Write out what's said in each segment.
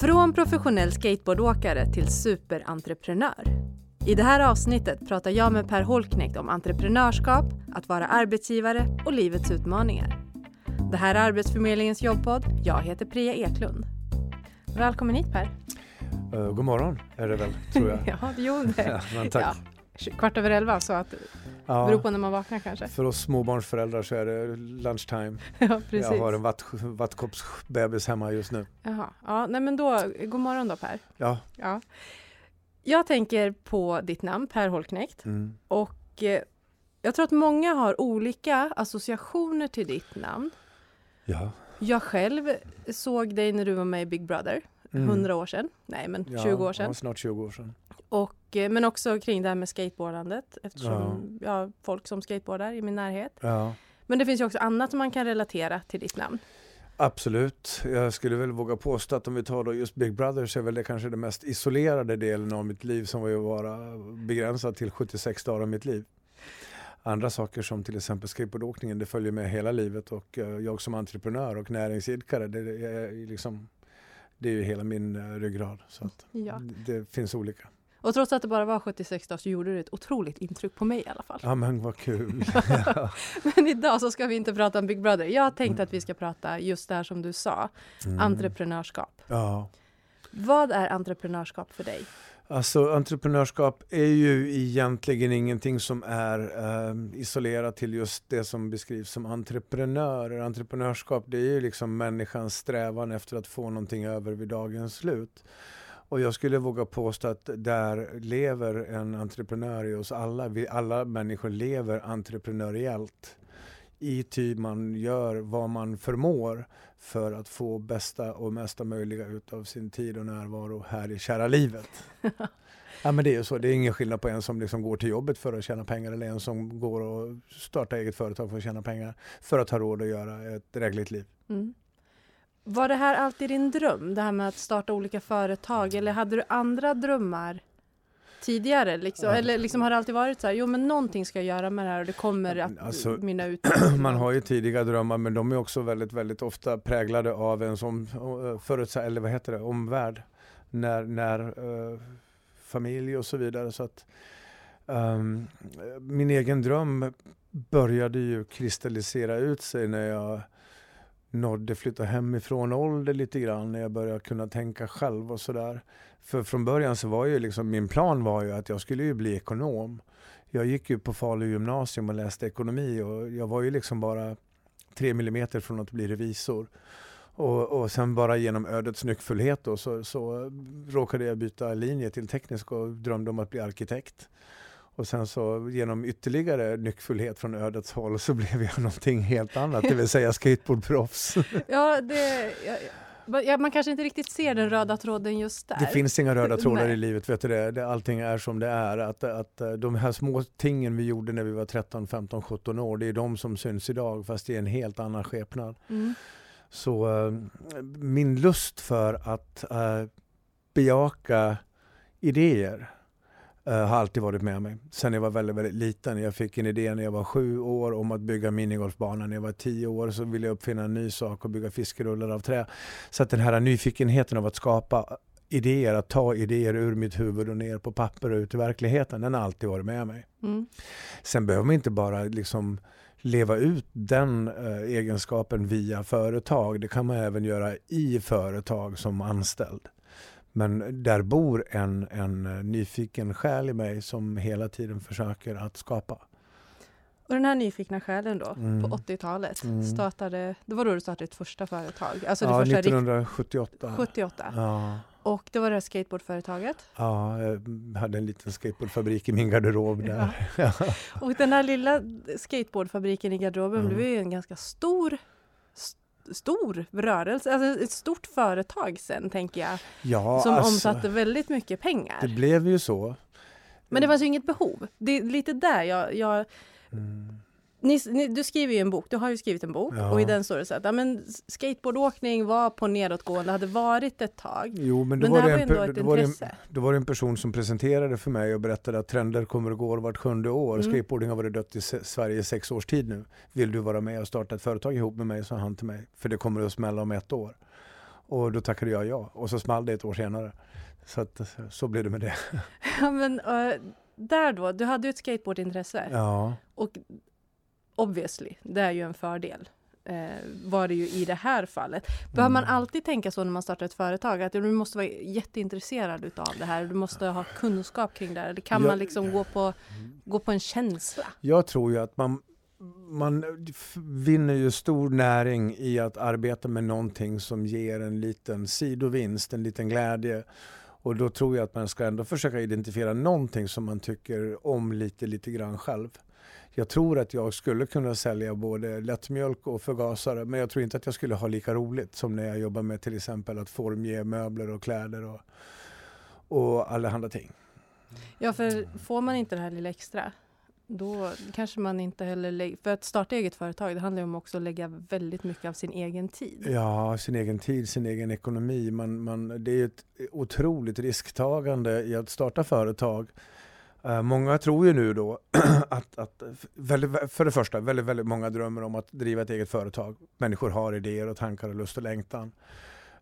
Från professionell skateboardåkare till superentreprenör. I det här avsnittet pratar jag med Per Holknekt om entreprenörskap, att vara arbetsgivare och livets utmaningar. Det här är Arbetsförmedlingens jobbpodd. Jag heter Priya Eklund. Välkommen hit Per. Uh, god morgon är det väl, tror jag. ja, jo det. Ja, men tack. Ja, kvart över elva, så att ja, beror på när man vaknar kanske. För oss småbarnsföräldrar så är det lunchtime. ja, precis. Jag har en vatt, vattkoppsbebis hemma just nu. Jaha, ja, nej men då, god morgon då Per. Ja. ja. Jag tänker på ditt namn, Per Holknekt. Mm. Och eh, jag tror att många har olika associationer till ditt namn. Ja. Jag själv såg dig när du var med i Big Brother, Mm. 100 år sedan. Nej, men Ja, 20 år sedan. Ja, snart 20 år sedan. Och, men också kring det här med skateboardandet eftersom jag har folk som skateboardar i min närhet. Men det finns ju också annat som man kan relatera till ditt namn. Absolut. Jag skulle väl våga påstå att om vi tar då just Big Brother så är väl det kanske den mest isolerade delen av mitt liv som var ju vara begränsad till 76 dagar av mitt liv. Andra saker som till exempel skateboardåkningen, det följer med hela livet och eh, jag som entreprenör och näringsidkare, det är, liksom, det är ju hela min eh, ryggrad. Så Ja. det finns olika. Och trots att det bara var 76 dagar så gjorde du ett otroligt intryck på mig i alla fall. Ja men vad kul. Men idag så ska vi inte prata om Big Brother. Jag tänkte att vi ska prata just det här som du sa, Mm. entreprenörskap. Ja. Vad är entreprenörskap för dig? Alltså entreprenörskap är ju egentligen ingenting som är eh, isolerat till just det som beskrivs som entreprenörer. Entreprenörskap det är ju liksom människans strävan efter att få någonting över vid dagens slut. Och jag skulle våga påstå att där lever en entreprenör i oss alla. Vi alla människor lever entreprenöriellt. I ty man gör vad man förmår för att få bästa och mesta möjliga ut av sin tid och närvaro här i kära livet. Ja men det är ju så, det är ingen skillnad på en som liksom går till jobbet för att tjäna pengar eller en som går och startar eget företag för att tjäna pengar för att ha råd att göra ett drägligt liv. Mm. Var det här alltid din dröm, det här med att starta olika företag? Eller hade du andra drömmar tidigare? Liksom? Eller liksom har det alltid varit så här, jo men någonting ska jag göra med det här och det kommer att Alltså, mynna ut Man har ju tidiga drömmar men de är också väldigt, väldigt ofta präglade av en sån uh, förutsa- eller vad heter det, omvärld. När, när eh, familj och så vidare. Så att, ehm, min egen dröm började ju kristallisera ut sig när jag nådde flytta hemifrån ålder lite grann, när jag började kunna tänka själv och sådär. För från början så var ju liksom, min plan var ju att jag skulle ju bli ekonom. Jag gick ju på Falu gymnasium och läste ekonomi och jag var ju liksom bara tre millimeter från att bli revisor. Och, och sen bara genom ödets nyckfullhet då, så, så råkade jag byta linje till teknisk och drömde om att bli arkitekt. Och sen så genom ytterligare nyckfullhet från ödets håll så blev jag någonting helt annat, det vill säga skateboardproffs. Ja, det, ja, ja, man kanske inte riktigt ser den röda tråden just där. Det finns inga röda trådar Nej. i livet, vet du det? det? Allting är som det är. Att, att eh, de här små tingen vi gjorde när vi var 13, 15, 17 år, det är de som syns idag fast i en helt annan skepnad. Mm. Så eh, min lust för att eh, bejaka idéer eh, har alltid varit med mig. Sen jag var väldigt, väldigt liten. Jag fick en idé när jag var sju år om att bygga minigolfbana. När jag var tio år så ville jag uppfinna en ny sak och bygga fiskerullar av trä. Så att den här nyfikenheten av att skapa idéer, att ta idéer ur mitt huvud och ner på papper och ut i verkligheten, den har alltid varit med mig. Mm. Sen behöver man inte bara liksom leva ut den eh, egenskapen via företag. Det kan man även göra i företag som anställd. Men där bor en, en eh, nyfiken själ i mig som hela tiden försöker att skapa. Och den här nyfikna själen då, Mm. på 80-talet, Mm. startade, det var då du startade ditt första företag? Alltså ja, första rikt- 1978. 78. Ja, Och det var det här skateboardföretaget. ja, jag hade en liten skateboardfabrik i min garderob där. Ja. Och den här lilla skateboardfabriken i garderoben Mm. blev ju en ganska stor st- stor rörelse, alltså ett stort företag sen tänker jag, Ja, som alltså, omsatte väldigt mycket pengar. det blev ju så. Men det fanns ju inget behov. Det är lite där jag, jag Mm. Ni, ni, du skriver ju en bok, du har ju skrivit en bok Ja. och i den står det så att ja, men skateboardåkning var på nedåtgående, hade varit ett tag. Jo, men då Men var det här en, var ändå ett var en, intresse. då var det en person som presenterade för mig och berättade att trender kommer och går vart sjunde år. Mm. Skateboarding har varit dött i Sverige i sex års tid nu. Vill du vara med och starta ett företag ihop med mig, sa han till mig. För det kommer att smälla om ett år. Och då tackade jag ja och så small det ett år senare. Så att, så blev det med det. Ja, men uh, där då, du hade ju ett skateboardintresse. Ja. Och obviously, det är ju en fördel. Eh, var det ju i det här fallet. Behöver man Mm. alltid tänka så när man startar ett företag? Att du måste vara jätteintresserad utav det här? Du måste ha kunskap kring det här? Eller kan Ja. man liksom gå på, gå på en känsla? Jag tror ju att man, man vinner ju stor näring i att arbeta med någonting som ger en liten sidovinst, en liten glädje. Och då tror jag att man ska ändå försöka identifiera någonting som man tycker om lite, lite grann själv. Jag tror att jag skulle kunna sälja både lättmjölk och förgasare men jag tror inte att jag skulle ha lika roligt som när jag jobbar med till exempel att formge möbler och kläder och, och allehanda ting. Ja, för får man inte det här lilla extra, då kanske man inte heller lägger... För att starta eget företag, det handlar ju om också att lägga väldigt mycket av sin egen tid. Ja, sin egen tid, sin egen ekonomi. Man, man, det är ett otroligt risktagande i att starta företag. Eh, många tror ju nu då att, att väldigt, för det första, väldigt, väldigt många drömmer om att driva ett eget företag. Människor har idéer och tankar och lust och längtan.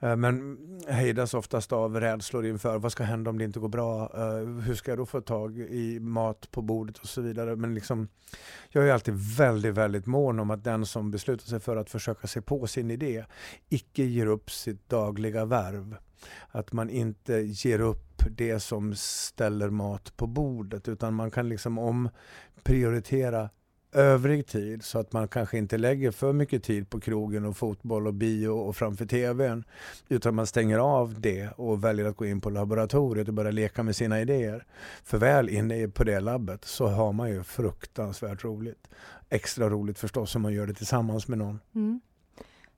Eh, men hejdas oftast av rädslor inför vad ska hända om det inte går bra? Eh, hur ska jag då få tag i mat på bordet och så vidare. Men liksom, jag är alltid väldigt, väldigt mån om att den som beslutar sig för att försöka se på sin idé icke ger upp sitt dagliga värv. Att man inte ger upp det som ställer mat på bordet utan man kan liksom omprioritera övrig tid så att man kanske inte lägger för mycket tid på krogen och fotboll och bio och framför tvn utan man stänger av det och väljer att gå in på laboratoriet och börja leka med sina idéer. För väl inne på det labbet så har man ju fruktansvärt roligt. Extra roligt förstås om man gör det tillsammans med någon. Mm.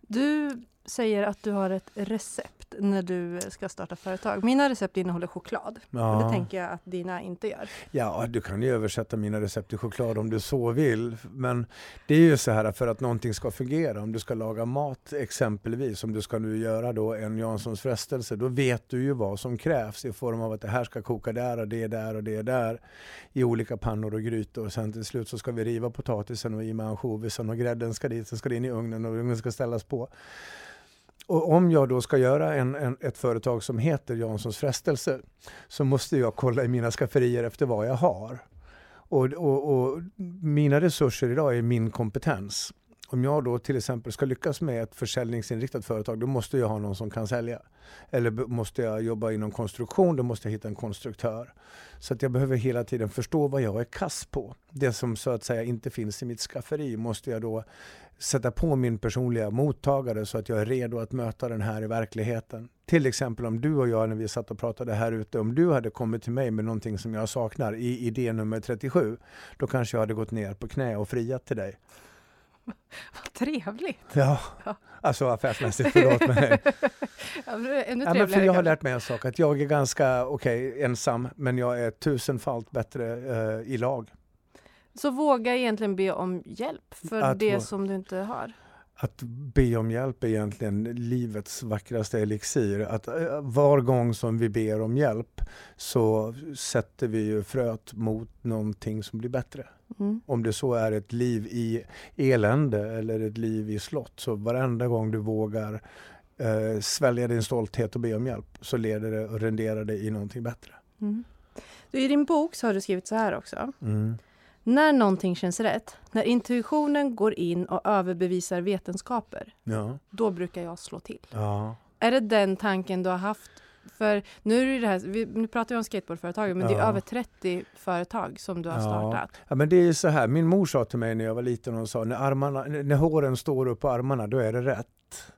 Du säger att du har ett recept när du ska starta företag. Mina recept innehåller choklad. Och det Ja. tänker jag att dina inte gör. Ja, du kan ju översätta mina recept till choklad om du så vill. Men det är ju så här för att någonting ska fungera. Om du ska laga mat exempelvis, om du ska nu göra då en Janssons frestelse, då vet du ju vad som krävs i form av att det här ska koka där och det där och det där i olika pannor och grytor. Sen till slut så ska vi riva potatisen och i med ansjovisen och grädden ska dit, sen ska det in i ugnen och ugnen ska ställas på. Och om jag då ska göra en, en, ett företag som heter Janssons frestelse så måste jag kolla i mina skafferier efter vad jag har. Och, och, och mina resurser idag är min kompetens. Om jag då till exempel ska lyckas med ett försäljningsinriktat företag, då måste jag ha någon som kan sälja. Eller måste jag jobba inom konstruktion, då måste jag hitta en konstruktör. Så att jag behöver hela tiden förstå vad jag är kass på. Det som så att säga inte finns i mitt skafferi måste jag då sätta på min personliga mottagare så att jag är redo att möta den här i verkligheten. Till exempel om du och jag när vi satt och pratade här ute, om du hade kommit till mig med någonting som jag saknar i idé nummer 37, då kanske jag hade gått ner på knä och friat till dig. Vad trevligt! Ja, Ja. alltså affärsmässigt, förlåt mig. Ja, Ännu Ja, men för jag har lärt mig en sak, att jag är ganska, okej, ensam, men jag är tusenfalt bättre eh, i lag. Så våga egentligen be om hjälp för Att det som du inte har. Att be om hjälp är egentligen livets vackraste elixir. Att eh, var gång som vi ber om hjälp så sätter vi ju fröet mot någonting som blir bättre. Mm. Om det så är ett liv i elände eller ett liv i slott. Så varenda gång du vågar eh, svälja din stolthet och be om hjälp så leder det och renderar det i någonting bättre. Mm. Du, I din bok så har du skrivit så här också. Mm. När någonting känns rätt, när intuitionen går in och överbevisar vetenskaper, Ja. då brukar jag slå till. Ja. Är det den tanken du har haft? För nu är det här, vi, nu pratar vi om skateboardföretagen, men det är Ja. över 30 företag som du har Ja. startat. Ja, men det är så här, min mor sa till mig när jag var liten, hon sa när, armarna, när håren står upp på armarna, då är det rätt.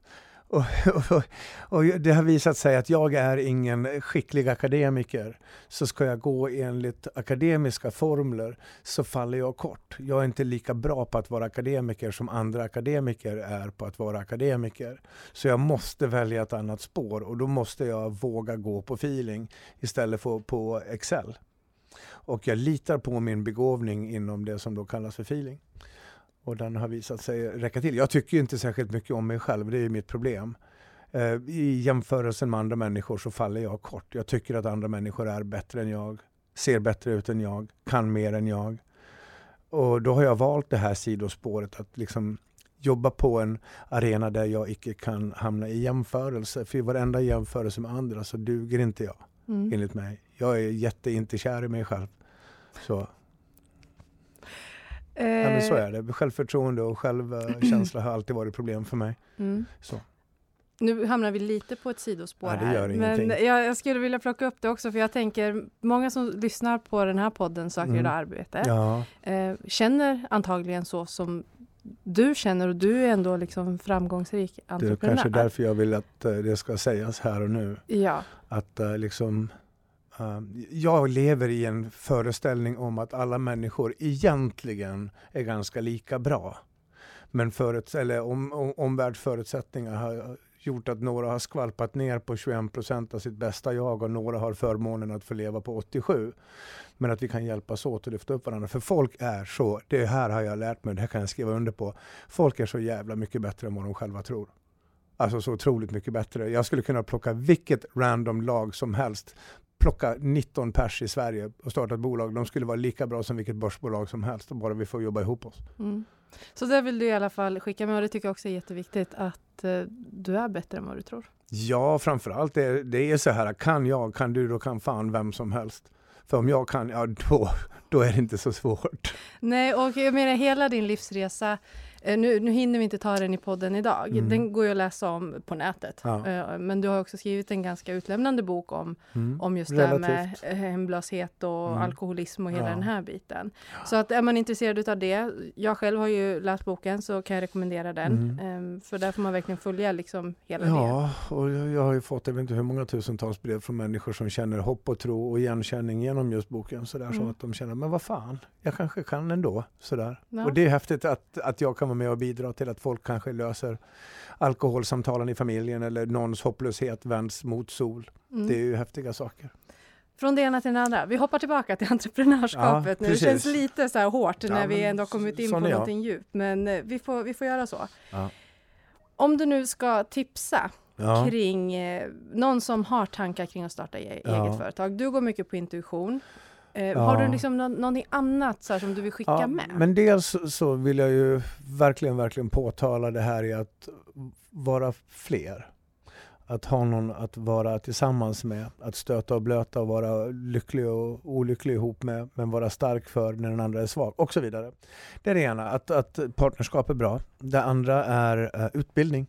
Och, och, och det har visat sig att jag är ingen skicklig akademiker. Så ska jag gå enligt akademiska formler så faller jag kort. Jag är inte lika bra på att vara akademiker som andra akademiker är på att vara akademiker. Så jag måste välja ett annat spår och då måste jag våga gå på feeling istället för på Excel. Och jag litar på min begåvning inom det som då kallas för feeling. Och den har visat sig räcka till. Jag tycker inte särskilt mycket om mig själv, det är mitt problem. Eh, I jämförelsen med andra människor så faller jag kort. Jag tycker att andra människor är bättre än jag, ser bättre ut än jag, kan mer än jag. Och då har jag valt det här sidospåret att liksom jobba på en arena där jag icke kan hamna i jämförelse. För i varenda jämförelse med andra så duger inte jag, Mm. enligt mig. Jag är jätteinte kär i mig själv. Så, ja, men så Eh, är det. Självförtroende och självkänsla har alltid varit problem för mig. Mm. Så. Nu hamnar vi lite på ett sidospår Ja, det här. men jag, jag skulle vilja plocka upp det också för jag tänker många som lyssnar på den här podden söker Mm. idag arbete. Ja, Eh, känner antagligen så som du känner och du är ändå liksom framgångsrik det är entreprenör. kanske därför jag vill att eh, det ska sägas här och nu. Ja, Att eh, liksom eh, Ehm, jag lever i en föreställning om att alla människor egentligen är ganska lika bra. Men förut, eller om, om, omvärldsförutsättningar har gjort att några har skvalpat ner på 21 procent av sitt bästa jag och några har förmånen att få leva på 87. Men att vi kan hjälpas åt och lyfta upp varandra. För folk är så, det här har jag lärt mig, det här kan jag skriva under på. Folk är så jävla mycket bättre än vad de själva tror. Alltså så otroligt mycket bättre. Jag skulle kunna plocka vilket random lag som helst. Plocka 19 pers i Sverige och starta ett bolag. De skulle vara lika bra som vilket börsbolag som helst. Bara vi får jobba ihop oss. mm. Så det vill du i alla fall skicka med och det tycker jag också är jätteviktigt att eh, du är bättre än vad du tror. Ja, framförallt det, det är så här. Kan jag, kan du, då kan fan vem som helst. För om jag kan, ja då, då är det inte så svårt. Nej, och jag menar hela din livsresa, nu, nu hinner vi inte ta den i podden idag, Mm. den går ju att läsa om på nätet. Ja. Eh, Men du har också skrivit en ganska utlämnande bok om, Mm. om just det här med Relativt. eh, hemlöshet och Mm. alkoholism och hela Ja. den här biten. Så att är man intresserad av det, jag själv har ju läst boken så kan jag rekommendera den. Eh, För där får man verkligen följa liksom hela det. Mm. Ja, och jag jag har ju fått, jag vet inte hur många tusentals brev från människor som känner hopp och tro och igenkänning genom just boken. Sådär, Så Mm. att de känner, men vad fan, jag kanske kan ändå. Sådär. Ja. Och det är häftigt att, att jag kan vara med och bidra till att folk kanske löser alkoholsamtalen i familjen eller någons hopplöshet vänds mot sol. Mm. Det är ju häftiga saker. Från det ena till det andra. Vi hoppar tillbaka till entreprenörskapet Ja, nu. Det känns lite så här hårt Ja, när vi ändå kommit in på någonting djupt. Men eh, vi får, vi får göra så. Ja. Om du nu ska tipsa Ja. kring eh, någon som har tankar kring att starta e- Ja. eget företag. Du går mycket på intuition. Eh, Ja. Har du liksom nå- någonting annat så här, som du vill skicka Ja, med? men dels så- vill jag ju verkligen, verkligen påtala det här i att vara fler. Att ha någon att vara tillsammans med, att stöta och blöta och vara lycklig och olycklig ihop med, men vara stark för när den andra är svag och så vidare. Det är det ena, att, att partnerskap är bra. Det andra är eh, utbildning.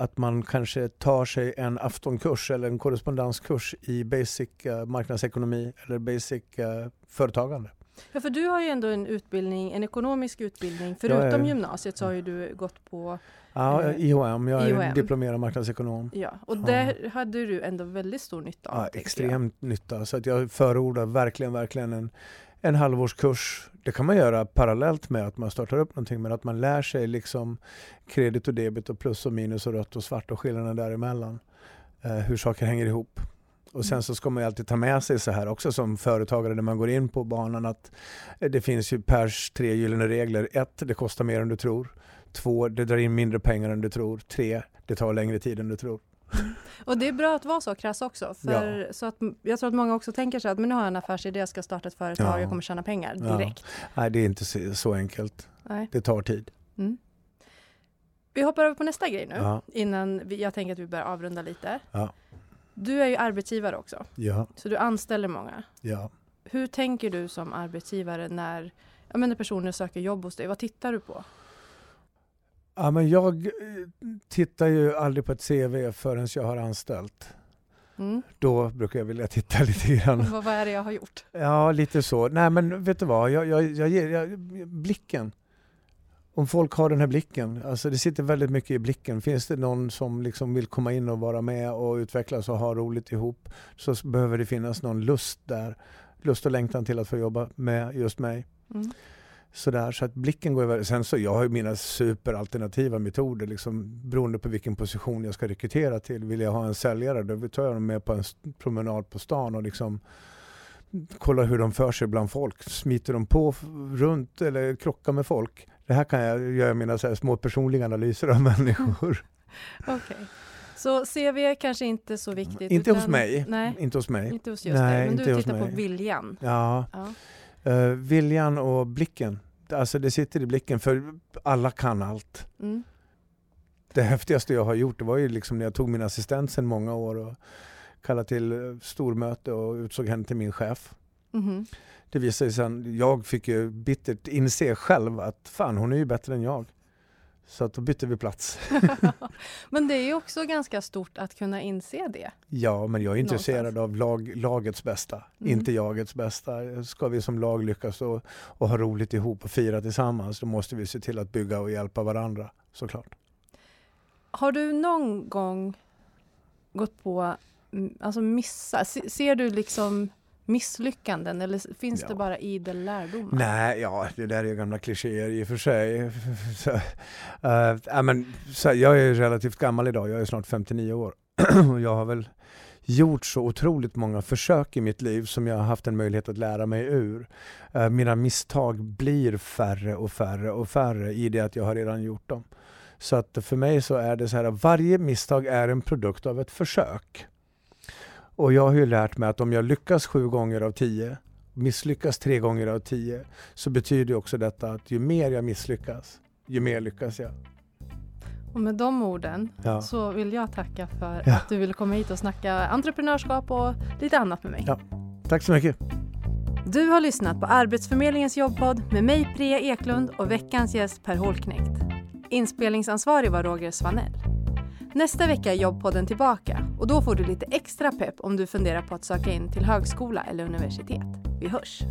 Att man kanske tar sig en aftonkurs eller en korrespondenskurs i basic eh, marknadsekonomi eller basic eh, företagande. Ja, för du har ju ändå en utbildning, en ekonomisk utbildning. Förutom är- gymnasiet så har ju du gått på, Ja, Eh, IHM. Jag är IHM. diplomerad marknadsekonom. ja, och Ja. där hade du ändå väldigt stor nytta av. Ja, tänker jag. extremt nytta. Så att jag förordar verkligen, verkligen en, en halvårskurs. Det kan man göra parallellt med att man startar upp någonting, men att man lär sig liksom kredit och debit och plus och minus och rött och svart och skillnaden däremellan. Eh, hur saker hänger ihop. Och sen Mm. så ska man ju alltid ta med sig så här också som företagare när man går in på banan att eh, det finns ju Pers tre gyllene regler. Ett, det kostar mer än du tror. Två, det drar in mindre pengar än du tror. Tre, det tar längre tid än du tror. Och det är bra att vara så krass också. För så att, jag tror att många också tänker sig att men nu har jag en affärsidé, jag ska starta ett företag, Ja. jag kommer tjäna pengar Ja. direkt. Nej, det är inte så- så enkelt. Nej. Det tar tid. Mm. Vi hoppar över på nästa grej nu, Ja, innan vi, jag tänker att vi börjar avrunda lite. Ja. Du är ju arbetsgivare också, ja, så du anställer många. ja. Hur tänker du som arbetsgivare när, ja, när personer söker jobb hos dig? Vad tittar du på? Ja men jag eh, tittar ju aldrig på ett CV förrän jag har anställt. Mm. Då brukar jag vilja titta lite grann. vad, vad är det jag har gjort? Ja, lite så. Nej, men vet du vad? Jag, jag, jag ger jag, blicken. Om folk har den här blicken, alltså det sitter väldigt mycket i blicken. Finns det någon som liksom vill komma in och vara med och utvecklas och ha roligt ihop så behöver det finnas någon lust där. Lust och längtan till att få jobba med just mig. Mm. Sådär, så att blicken går över. Sen så jag har ju mina superalternativa metoder liksom, beroende på vilken position jag ska rekrytera till. Vill jag ha en säljare då tar jag dem med på en promenad på stan och liksom kollar hur de för sig bland folk. Smiter de på runt eller krockar med folk? Det här kan jag göra mina så små personliga analyser av människor. Okej. Så CV kanske inte så viktigt? inte utan, hos mig. Nej, Inte hos mig. inte hos just Nej, dig. Men du tittar på viljan? Ja, Ja. Eh, viljan och blicken. Alltså det sitter i blicken för alla kan allt. Mm. Det häftigaste jag har gjort det var ju liksom när jag tog min assistent sedan många år och kallade till eh, stormöte och utsåg henne till min chef. Mhm. Det visade sig sen, jag fick ju bittert inse själv att fan hon är ju bättre än jag. Så att då bytte vi plats. Men det är ju också ganska stort att kunna inse det. Ja, men jag är intresserad Någonstans. av lag, lagets bästa, Mm. inte jagets bästa. Ska vi som lag lyckas och, och ha roligt ihop och fira tillsammans, då måste vi se till att bygga och hjälpa varandra såklart. Har du någon gång gått på, alltså missa, se- ser du liksom misslyckanden eller finns Ja. det bara idel lärdomar? Nej, ja, det där är ju gamla klichéer i och för sig. så, eh, ja, men, så, jag är relativt gammal idag, jag är snart 59 år. och jag har väl gjort så otroligt många försök i mitt liv som jag har haft en möjlighet att lära mig ur. Eh, mina misstag blir färre och färre och färre i det att jag har redan gjort dem. Så att för mig så är det så här varje misstag är en produkt av ett försök. Och jag har ju lärt mig att om jag lyckas sju gånger av tio misslyckas tre gånger av tio så betyder också detta att ju mer jag misslyckas, ju mer lyckas jag. Och med de orden Ja. så vill jag tacka för Ja. att du ville komma hit och snacka entreprenörskap och lite annat med mig. Ja. Tack så mycket. Du har lyssnat på Arbetsförmedlingens jobbpodd med mig Priya Eklund och veckans gäst Per Holknekt. Inspelningsansvarig var Roger Svanell. Nästa vecka är jobbpodden tillbaka och då får du lite extra pepp om du funderar på att söka in till högskola eller universitet. Vi hörs!